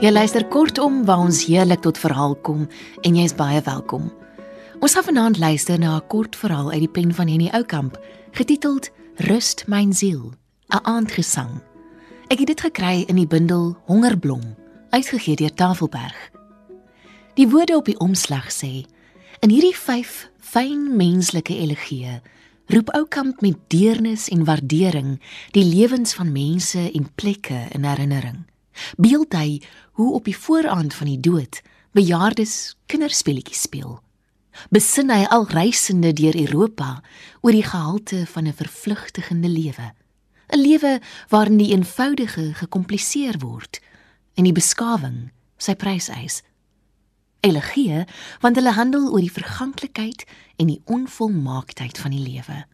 Jy luister kortom waar ons heerlik tot verhaal kom en jy's baie welkom. Ons gaan vanaand luister na 'n kort verhaal uit die pen van Henny Oukamp, getiteld Rust myn siel, 'n aandgesang. Ek het dit gekry in die bundel Hongerblom, uitgegee deur Tafelberg. Die woorde op die omslag sê: In hierdie 5 fyn menslike elegieë roep Oukamp met deernis en waardering die lewens van mense en plekke in herinnering beeld hy hoe op die vooraand van die dood bejaardes kinderspeletjies speel. Besin hy al reisende deur Europa oor die gehalte van 'n vervlugtigende lewe. 'n Lewe waarin die eenvoudige gekompliseer word en die beskawing sy prys eis. Elegie, want hulle handel oor die verganklikheid en die onvolmaaktheid van die lewe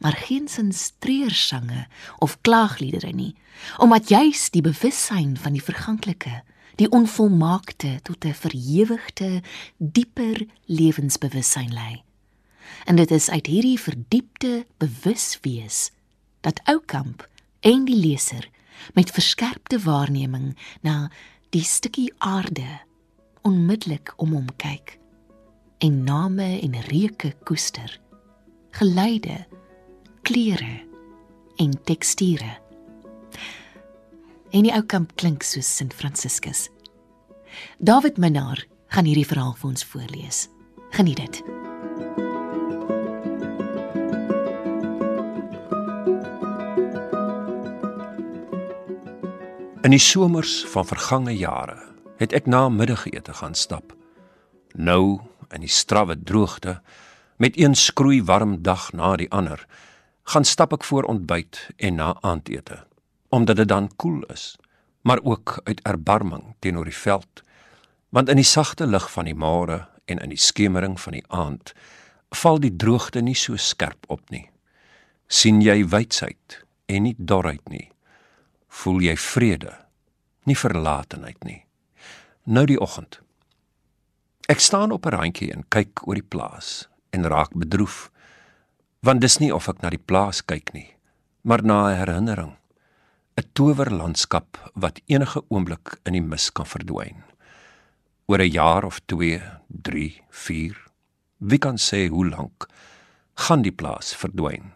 maar geensins treursange of klaagliedere nie, omdat juis die bewussyn van die verganklike, die onvolmaakte tot 'n verewigde, dieper lewensbewussyn lei. En dit is uit hierdie verdiepte bewuswees dat Oukamp en die leser met verskerpte waarneming na die stukkie aarde onmiddellik om hom kyk en name en reuke koester geluide kleure en teksture. En die ou kamp klink soos Sint Franciscus. David Minnar gaan hierdie verhaal vir ons voorlees. Geniet dit. In die somers van vergange jare het ek na middagete gaan stap. Nou in die strawwe droogte met een skroei warm dag na die ander gaan stap ek voor ontbyt en na aandete omdat dit dan koel is maar ook uit erbarming teenoor die veld want in die sagte lig van die môre en in die skemering van die aand val die droogte nie so skerp op nie. Sien jy wydsheid en nie dorheid nie. Voel jy vrede nie verlatenheid nie. Nou die oggend. Ek staan op 'n randjie en kyk oor die plaas en raak bedroef want dis nie of ek na die plaas kyk nie, maar na 'n herinnering, 'n towerlandskap wat enige oomblik in die mis kan verdwyn. Oor 'n jaar of 2, 3, 4, wie kan sê hoe lank gaan die plaas verdwyn?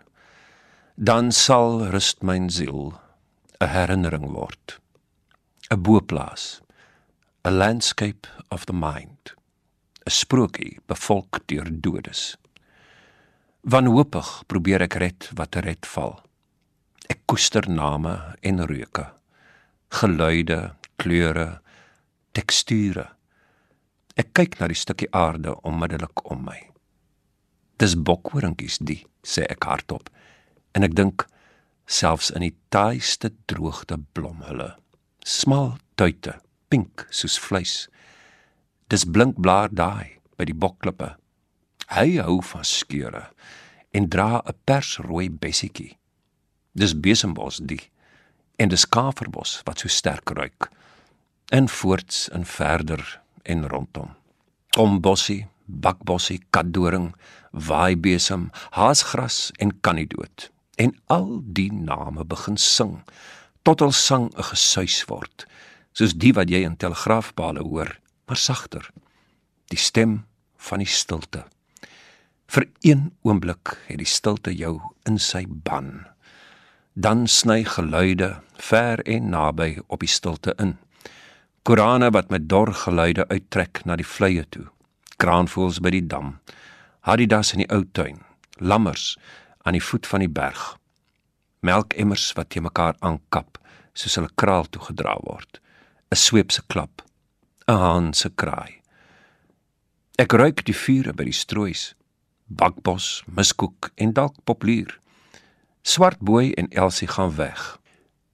Dan sal rust myn siel 'n herinnering word. 'n Boplaas, 'n landscape of the mind, 'n sprokie bevolk deur dodes. Wanhoopig probeer ek red wat red val. Ek koester name en reuke, geluide, kleure, teksture. Ek kyk na die stukkie aarde onmiddellik om my. Dis bokhorinkies die, sê ek hardop. En ek dink selfs in die taaiste droogte blom hulle, smal tuite, pink soos vleis. Dis blinkblaar daai by die bokklippe Hy hou van skeure en dra 'n persrooi bessietjie. Dis besembos die en dis kaverbos wat so sterk ruik. En voorts en verder en rondom. Om bossie, bakbossie, katdoring, waaibesem, haasgras en kanidoot. En al die name begin sing tot al sang 'n gesuis word, soos die wat jy in telegraafpale hoor, maar sagter. Die stem van die stilte. Vir een oomblik het die stilte jou in sy ban. Dan sny geluide ver en naby op die stilte in. Korane wat met dor geluide uittrek na die vleie toe. Kraanvoëls by die dam. Hadidas in die ou tuin. Lammers aan die voet van die berg. Melkemmers wat te mekaar aankap soos hulle kraal toe gedra word. 'n Sweepse klap. 'n Haan se kraai. Ek ruik die vure by die stroois bakbos, miskoek en dalk populier. Swartboy en Elsie gaan weg.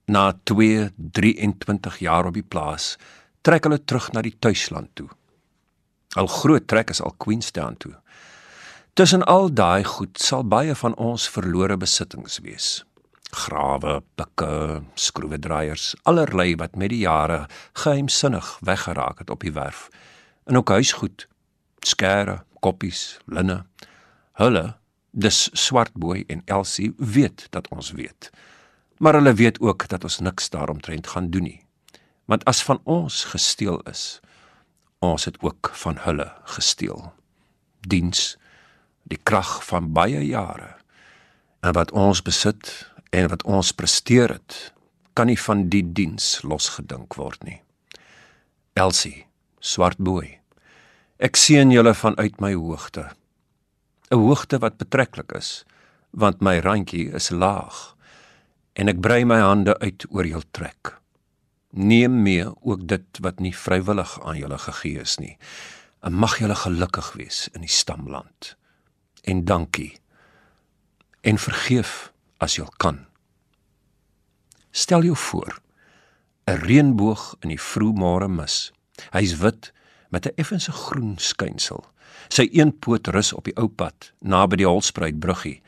Na 2, 23 jaar op die plaas, trek hulle terug na die tuisland toe. Al groot trek is al Queenstown toe. Tussen al daai goed sal baie van ons verlore besittings wees. Grawe, pikke, skroewedraaiers, allerlei wat met die jare geheimsinnig weggeraak het op die werf. En ook huisgoed, skare, koppies, linne. Hulle, dis Swartboy en Elsie weet dat ons weet. Maar hulle weet ook dat ons niks daaromtrent gaan doen nie. Want as van ons gesteel is, ons het ook van hulle gesteel. Diens die krag van baie jare en wat ons besit en wat ons presteer het, kan nie van die diens losgedink word nie. Elsie, swartbooi. Ek sien julle vanuit my hoogte. 'n Hoogte wat betreklik is, want my randjie is laag en ek brei my hande uit oor jou trek. Neem mee ook dit wat nie vrywillig aan julle gegee is nie. En mag julle gelukkig wees in die stamland. En dankie. En vergeef as jy kan. Stel jou voor 'n reënboog in die vroegmôre mis. Hy's wit met 'n effense groen skynsel. Sy een poot rus op die ou pad naby die Holspruitbruggie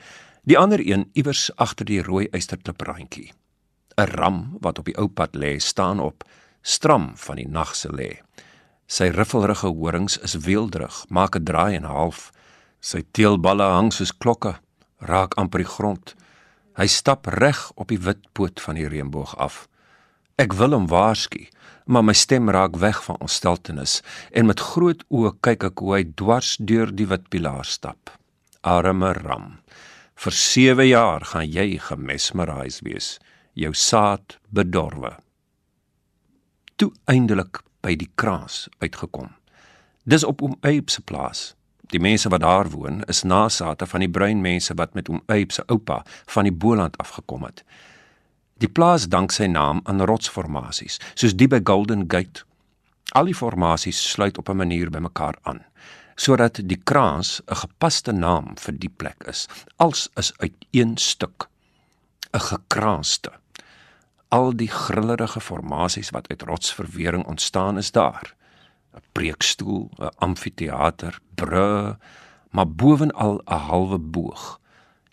Die ander een iewers agter die rooi eysterkliprandjie. 'n Ram wat op die ou pad lê, staan op, stram van die nag se lê. Sy riffelrige horings is weeldrig, maak 'n draai en 'n half. Sy teelballe hang soos klokke, raak amper die grond. Hy stap reg op die wit poot van die reënboog af. Ek wil hom waarsku, maar my stem raak weg van ontsteltenis en met groot oë kyk ek hoe hy dwars deur die wit pilaar stap. Arme ram. Vir 7 jaar gaan jy gemesmerise wees, jou saad bedorwe. Toe eindelik by die kraas uitgekom. Dis op oom Eyb se plaas. Die mense wat daar woon is nasate van die bruin mense wat met oom Eyb se oupa van die Boland afgekom het. Die plaas dank sy naam aan rotsformasies, soos die by Golden Gate. Al die formasies sluit op 'n manier by mekaar aan sodat die kraans 'n gepaste naam vir die plek is. Als is uit een stuk 'n gekraanste. Al die grillerige formasies wat uit rotsverwering ontstaan is daar. 'n Preekstoel, 'n amfitheater, bru, maar bovenal 'n halwe boog.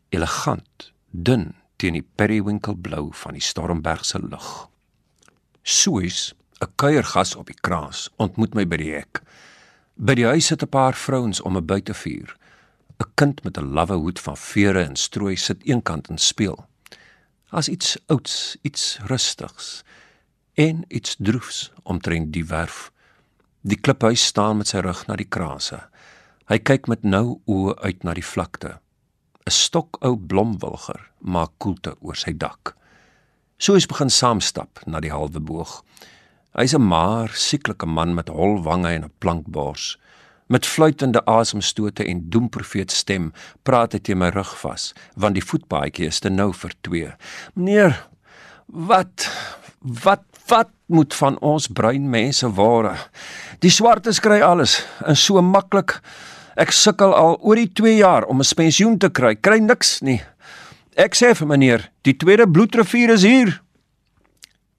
Elegant, dun teen die periwinkelblou van die Stormbergse lug. Suis, 'n kuiergas op die kraas, ontmoet my by die hek. By die huis sit 'n paar vrouens om 'n buitevuur. 'n Kind met 'n lawwe hoed van vere en strooi sit eenkant en speel. As iets ouds, iets rustigs en iets droefs omtrent die werf. Die kliphuis staan met sy rug na die krase. Hy kyk met nou oë uit na die vlakte. 'n Stokou blomwilger maak koelte oor sy dak. So is begin saamstap na die halwe boog. Hy's 'n maar sieklike man met hol wange en 'n plankbors. Met fluitende asemstote en doemprofeet stem praat hy teen my rug vas, want die voetpaadjie is te nou vir twee. Meneer, wat wat wat moet van ons bruin mense ware? Die swartes kry alles en so maklik. Ek sukkel al oor die 2 jaar om 'n pensioen te kry. Kry niks nie. Ek sê vir meneer, die tweede bloedrivier is hier.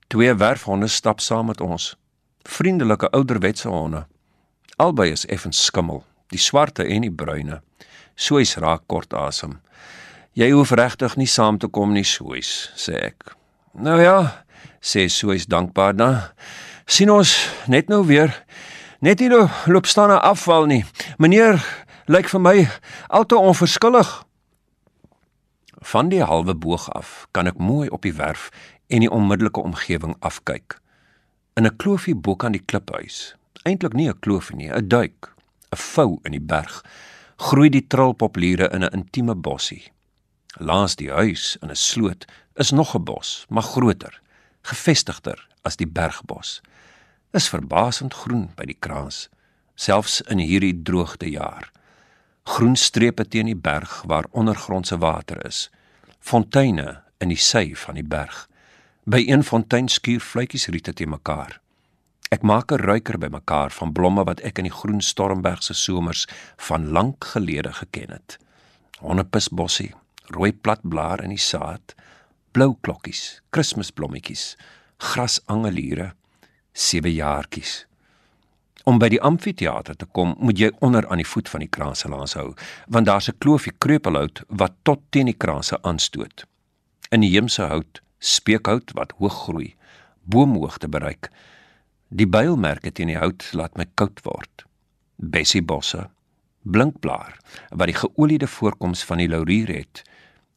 Twee werfhonde stap saam met ons. Vriendelike ouderwetse honde. Albei is effens skimmel, die swarte en die bruine. Soos raak kort asem. Jy hoef regtig nie saam te kom nie, Soos, sê ek. Nou ja, sê Soos dankbaar dan. sien ons net nou weer. Net hier loop staan 'n afval nie. Meneer lyk vir my alto onverskillig. Van die halwe boog af kan ek mooi op die werf en die onmiddellike omgewing afkyk. In 'n kloofie bo kan die kliphuis, eintlik nie 'n kloofie nie, 'n duik, 'n vou in die berg, groei die trilpopliere in 'n intieme bossie. Langs die huis in 'n sloot is nog 'n bos, maar groter, gefestigder as die bergbos. Is verbasend groen by die kraans, selfs in hierdie droogte jaar. Groen strepe teen die berg waar ondergrondse water is. Fonteine in die sy van die berg. By een fontein skuur fluitjies riete te mekaar. Ek maak 'n ruiker by mekaar van blomme wat ek in die groen Stormbergse somers van lank gelede geken het. Honnepisbossie, rooi platblaar in die saad, blou klokkies, Kersblommetjies, grasangeliere, sewe jaartjies. Om by die amfitheater te kom, moet jy onder aan die voet van die kraanse langs hou, want daar's 'n kloofie kreupelhout wat tot teen die kraanse aanstoot. In die heemse hout speekhout wat hoog groei, boomhoogte bereik. Die builmerke teen die hout laat my koud word. Bessiebosse, blinkblaar wat die geoliede voorkoms van die laurier het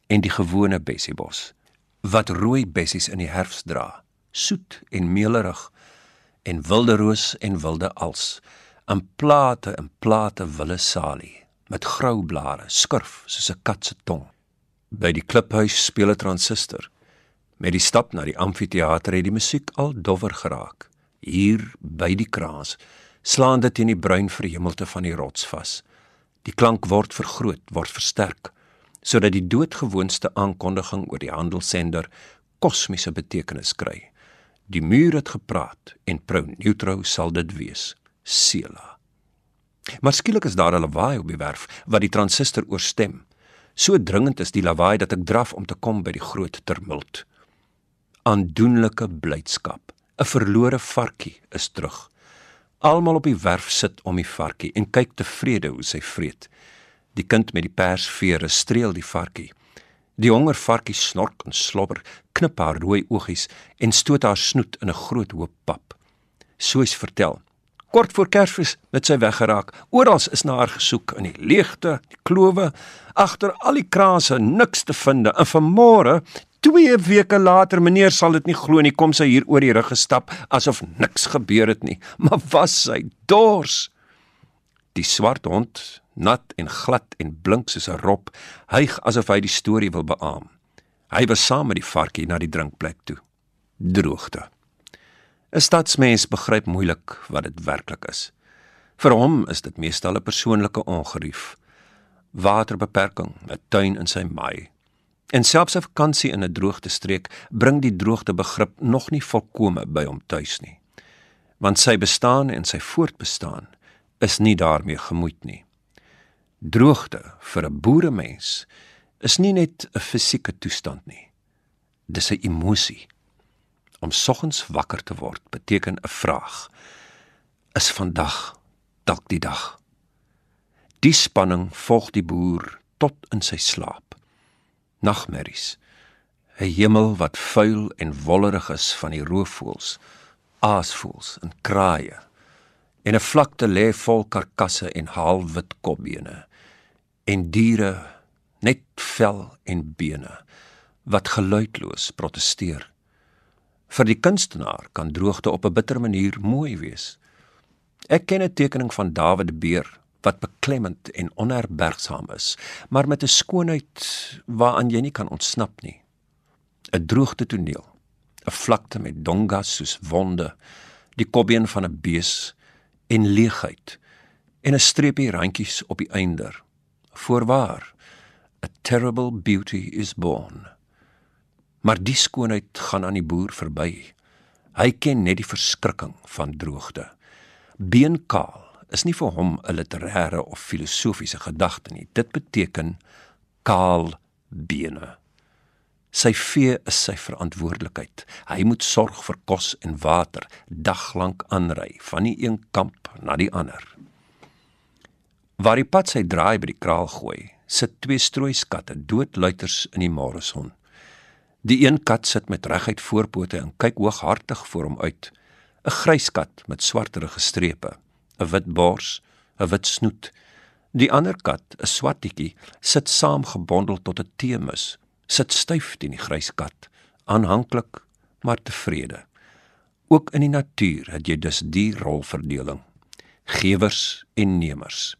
en die gewone bessiebos wat rooi bessies in die herfs dra, soet en meelerig. En wilde roos en wilde als, in plate en plate wille salie met grou blare, skurf soos 'n kat se tong. By die kliphuis speel 'n transistor. Met die stap na die amfitheater het die musiek al dowwer geraak. Hier by die kraas slaan dit teen die bruin verhemelte van die rots vas. Die klank word vergroot, word versterk sodat die doodgewoonste aankondiging oor die handelssender kosmiese betekenis kry. Die muur het gepraat en pro neutro sal dit wees. Sela. Maar skielik is daar 'n lawaai op die werf wat die transistor oorstem. So dringend is die lawaai dat ek draf om te kom by die groot tumult. Aandoenlike blydskap. 'n Verlore varkie is terug. Almal op die werf sit om die varkie en kyk tevrede hoe sy vreet. Die kind met die persvere streel die varkie. Die honger varkie snork en slobber, knip haar rooi oogies en stoot haar snoet in 'n groot hoop pap. Soos vertel. Kort voor Kersfees het sy weggeraak. Oral is na haar gesoek in die leegte, die klowe, agter al die krase niks te vind. En vanmôre, 2 weke later, meneer sal dit nie glo nie, kom sy hier oor die rug gestap asof niks gebeur het nie. Maar was sy dors? Die swart hond nat en glad en blink soos 'n rop, hyg asof hy die storie wil beamoen. Hy was saam met die varkie na die drinkplek toe. Droogte. 'n Stadsmens begryp moeilik wat dit werklik is. Vir hom is dit meestal 'n persoonlike ongerief. Waterbeperking, 'n tuin in sy maai. En selfs 'n vakansie in 'n droogte streek bring die droogte begrip nog nie volkome by hom tuis nie. Want sy bestaan en sy voortbestaan is nie daarmee gemoeid nie. Droogte vir 'n boeremens is nie net 'n fisieke toestand nie. Dis 'n emosie. Om soggens wakker te word beteken 'n vraag. Is vandag dalk die dag? Die spanning volg die boer tot in sy slaap. Nagmerries. 'n Hemel wat vuil en wollerig is van die roofvoëls, aasvoëls en kraaie. En 'n vlakte lê vol karkasse en haalwit kopbene en diere net vel en bene wat geluidloos proteseer. Vir die kunstenaar kan droogte op 'n bitter manier mooi wees. Ek ken 'n tekening van Dawid Beer wat beklemmend en onherbergsaam is, maar met 'n skoonheid waaraan jy nie kan ontsnap nie. 'n Droogte toneel, 'n vlakte met dongas soos wonde, die kopbeen van 'n bees en leegheid en 'n streepie randjies op die einder Voorwaar, a terrible beauty is born. Maar die skoonheid gaan aan die boer verby. Hy ken net die verskrikking van droogte. Beenkaal is nie vir hom 'n literêre of filosofiese gedagte nie. Dit beteken kaal bene. Sy vee is sy verantwoordelikheid. Hy moet sorg vir kos en water, daglank aanry van die een kamp na die ander. Waar die pad sy draai by die kraal gooi, sit twee strooiskatte doodluiters in die môreson. Die een kat sit met reguit voorpote en kyk hooghartig voor hom uit. 'n Grys kat met swarterige strepe, 'n wit bors, 'n wit snoet. Die ander kat, 'n swartjie, sit saamgebondel tot 'n teemus, sit styf teen die grys kat, aanhanklik maar tevrede. Ook in die natuur het jy dus die rolverdeling: gewers en nemers.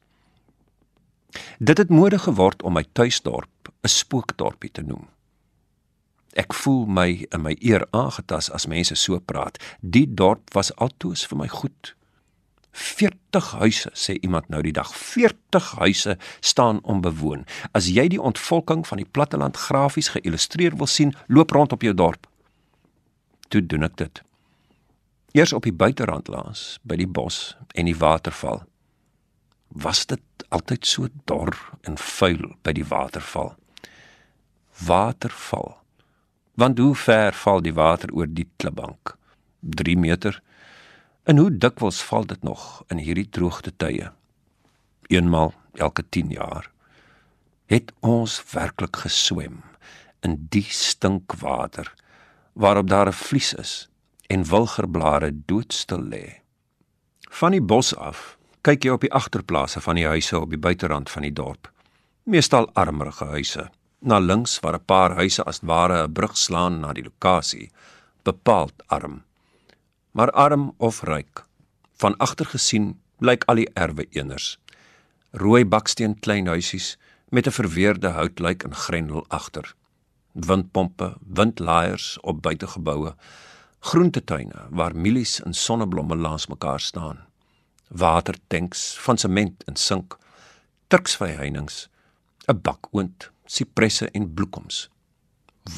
Dit het mode geword om my tuisdorp 'n spookdorpie te noem. Ek voel my in my eer aangetas as mense so praat. Die dorp was altoos vir my goed. 40 huise sê iemand nou die dag 40 huise staan onbewoon. As jy die ontvolking van die platteland grafies geillustreer wil sien, loop rond op jou dorp. Toe doen ek dit. Eers op die buiterand laas by die bos en die waterval was dit altyd so dor en vuil by die waterval. Waterval. Want hoe ver val die water oor die klipbank? 3 meter. En hoe dikwels val dit nog in hierdie droogte tye? Eenmal elke 10 jaar. Het ons werklik geswem in die stinkwater waarop daar 'n vlies is en wilgerblare doodstil lê? Van die bos af kyk jy op die agterplase van die huise op die buiterand van die dorp. Meestal armerige huise. Na links waar 'n paar huise as ware 'n brug slaan na die lokasie, bepaald arm. maar arm of ryk. Van agter gesien lyk al die erwe eeners. Rooi baksteen kleinhuisies met 'n verweerde houtlyk en grendel agter. Windpompe, windlaaiers op buitegeboue, groentetuine waar mielies en sonneblomme langs mekaar staan. Watertanks van sement en sink, turksvy heininge, 'n bakoond, sipresse en bloekoms.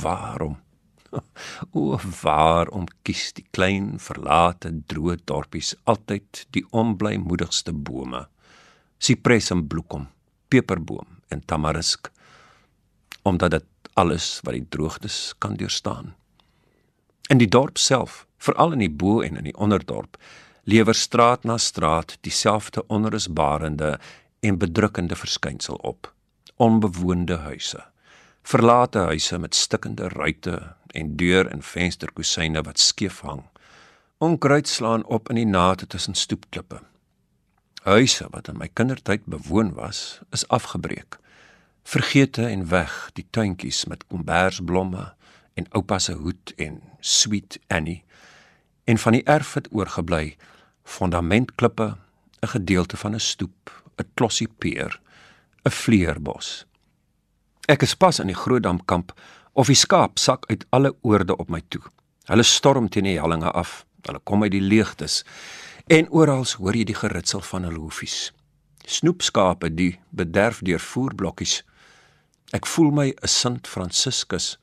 Waarom? O, waarom kies die klein verlate droë dorpies altyd die onblymoedigste bome? Sipres en bloekom, peperboom en tamarisk omdat dit alles wat die droogtes kan deurstaan. In die dorp self, veral in die bo en in die onderdorp, lewer straat na straat dieselfde onrusbarende en bedrukkende verskynsel op: onbewoonde huise verlate huise met stikkende ruitte en deur en vensterkusyne wat skeef hang. Onkruid slaan op in die nate tussen stoepklippe. Huise wat in my kindertyd bewoon was, is afgebreek. Vergete en weg die tuintjies met kombersblomme en oupa se hoed en sweet Annie. En van die erf het oorgebly fundamentklippe, 'n gedeelte van 'n stoep, 'n klossie peer, 'n vleerbos. Ek is pas in die Grootdamkamp of die skaap sak uit alle oorde op my toe. Hulle storm teen die hellinge af. Hulle kom uit die leegtes en oral hoor jy die geritsel van hulle hoefies. Snoepskape die bederf deur voerblokkies. Ek voel my 'n Sint Franciscus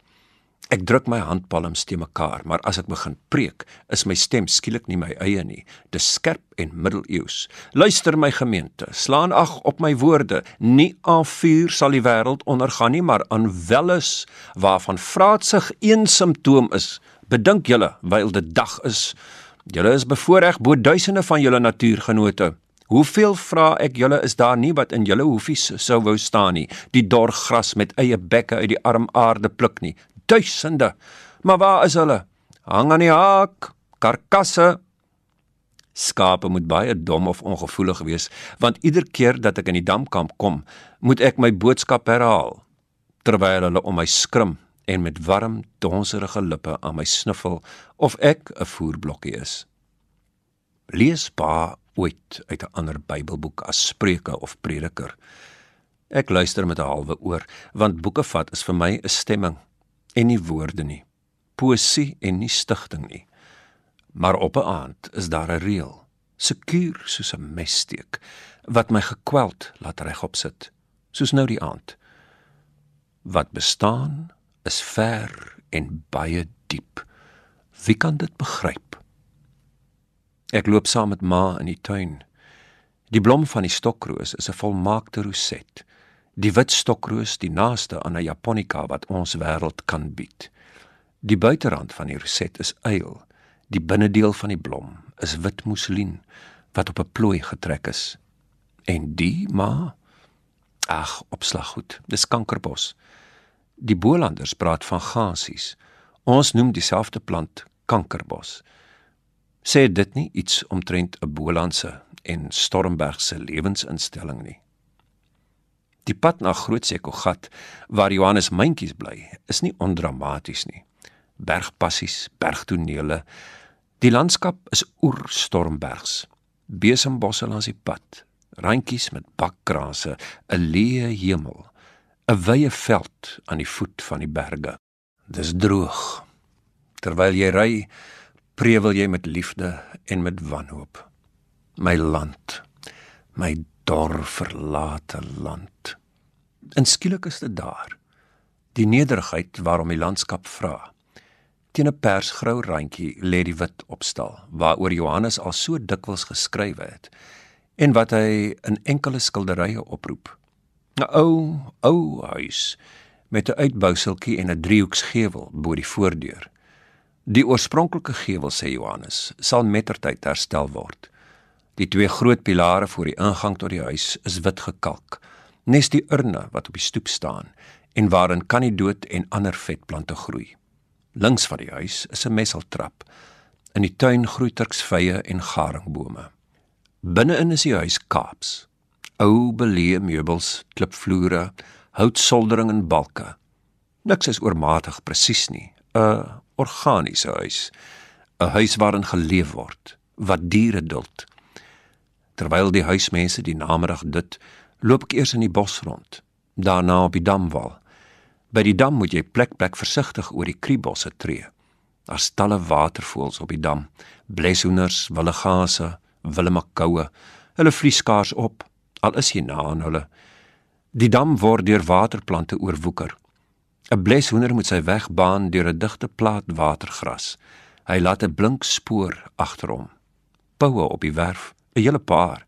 Ek druk my handpalms te mekaar, maar as ek begin preek, is my stem skielik nie my eie nie. Dis skerp en middeleeus. Luister my gemeente, slaan ag op my woorde. Nie aan vuur sal die wêreld ondergaan nie, maar aan welles waarvan vraatsig een simptoom is. Bedink julle, wyl dit dag is. Julle is bevoorreg bo duisende van julle natuurgenote. Hoeveel vra ek julle is daar nie wat in julle hoefies sou wou staan nie, die dor gras met eie bekke uit die arm aarde pluk nie, duisende. Maar waar is hulle? Hang aan die haak, karkasse. Skape moet baie dom of ongevoelig wees, want ieder keer dat ek in die damkamp kom, moet ek my boodskap herhaal terwyl hulle om my skrim en met warm, donserige lippe aan my snuffel of ek 'n voerblokkie is. Lees pa ooit uit 'n ander Bybelboek as Spreuke of Prediker. Ek luister met 'n halwe oor, want boeke vat is vir my 'n stemming en nie woorde nie. Poesie en nie stigting nie. Maar op 'n aand is daar 'n reël, sekuur soos 'n messteek wat my gekweld laat regop sit, soos nou die aand. Wat bestaan is ver en baie diep. Wie kan dit begryp? Ek loop saam met ma in die tuin. Die blom van die stokroos is 'n volmaakte roset die wit stokroos die naaste aan 'n japonica wat ons wêreld kan bied. Die buiterand van die roset is eil, die binnedeel van die blom is wit moesselien wat op 'n plooi getrek is. En die ma ag, opslaggoed, dis kankerbos. Die Bolanders praat van gasies. Ons noem dieselfde plant kankerbos. Sê dit nie iets omtrent 'n Bolandse en Stormberg se lewensinstelling nie? Die pad na Grootsekogat waar Johannes Myntjies bly, is nie ondramaties nie. Bergpassies, bergtonele. Die landskap is oerstormbergs. Besembosse langs die pad, randjies met bakkrase, 'n leë hemel, 'n wye veld aan die voet van die berge. Dis droog. Terwyl jy ry, prewel jy met liefde en met wanhoop. My land, my dor verlate land. En skielik is dit daar. Die nederigheid waarom die landskap vra. Teen 'n persgrou randjie lê die wit opstal waaroor Johannes al so dikwels geskrywe het en wat hy in enkele skilderye oproep. 'n Ou, ou huis met 'n uitbouseltjie en 'n driehoeksgevel bo die voordeur. Die oorspronklike gevel sê Johannes sal mettertyd herstel word. Die twee groot pilare voor die ingang tot die huis is wit gekalk. Nes die urne wat op die stoep staan en waarin kanidoot en ander vetplante groei. Links van die huis is 'n messeltrap. In die tuin groei turksvye en garingbome. Binne-in is die huis Kaaps. Ou beleë meubels, klipvloere, houtsoldering en balke. Niks is oormatig presies nie. 'n Organiese huis. 'n huis waarin geleef word, wat diere duld. Terwyl die huismense die namiddag dit, loop ek eers in die bos rond, daarna op die damwal. By die dam moet jy plek plek versigtig oor die kriebosse tree. Daar's talle watervoëls op die dam, bleshoenders, willigase, willemakkoue. Hulle vlieg skaars op, al is jy na aan hulle. Die dam word deur waterplante oorwoeker. 'n Bleshoender moet sy weg baan deur 'n digte plaat watergras. Hy laat 'n blink spoor agter hom. Poue op die werf, 'n hele paar.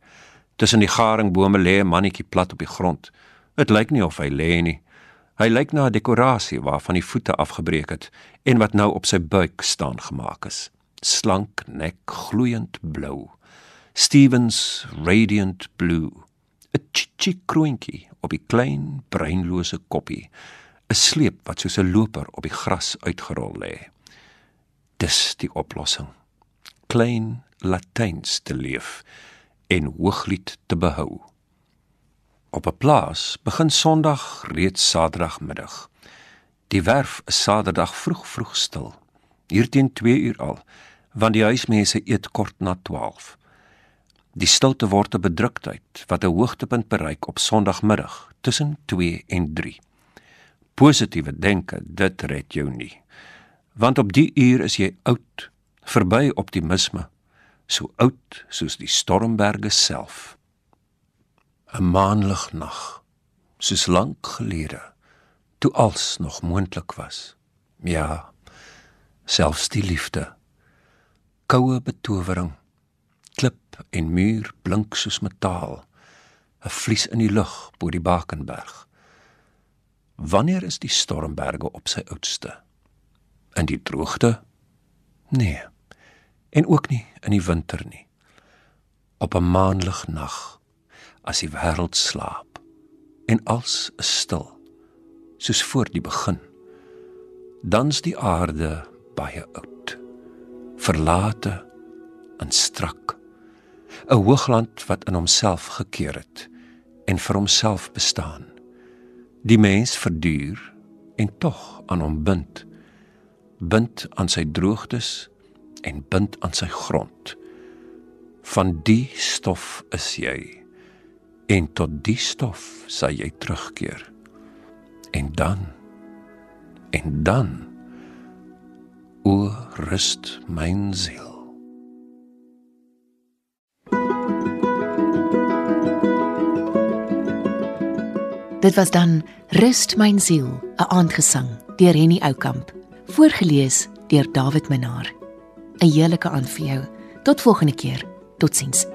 Tussen die garingbome lê 'n mannetjie plat op die grond. Dit lyk nie of hy lê nie. Hy lyk na 'n dekorasie waarvan die voete afgebreek het en wat nou op sy buik staan gemaak is. Slank nek, gloeiend blou. Stevens radiant blue. 'n Chichi kroontjie op die klein breinlose koppie. 'n Sleep wat soos 'n loper op die gras uitgerol lê. Dis die oplossing. Klein Latyns te leef en hooglied te behou. Op 'n plaas begin Sondag reeds Saterdagmiddag. Die werf is Saterdag vroeg vroeg stil. Hier teen 2 uur al, want die huismense eet kort na 12. Die stilte word 'n bedruktheid wat 'n hoogtepunt bereik op Sondagmiddag tussen 2 en 3. Positiewe denke, dit red jou nie. Want op die uur is jy oud, verby optimisme, so oud soos die stormberge self. 'n maanlig nag, soos lank gelede, toe alles nog moontlik was. Ja, selfs die liefde. Koue betowering. Klip en muur blink soos metaal. 'n Vlies in die lug bo die Bakenberg. Wanneer is die stormberge op sy oudste? In die droogte? Nee. En ook nie in die winter nie. Op 'n maanlig nag as die wêreld slaap en alles is stil soos voor die begin dan's die aarde baie oud verlate en strak 'n hoogland wat in homself gekeer het en vir homself bestaan die mens verduur en tog aan hom bind bind aan sy droogtes en bind aan sy grond van die stof is jy en tot die stof sal jy terugkeer. En dan en dan o rust myn siel. Dit was dan Rust myn siel, 'n aandgesang deur Henny Oukamp, voorgeles deur David Minnar. 'n Heerlike aand vir jou. Tot volgende keer. Totsiens.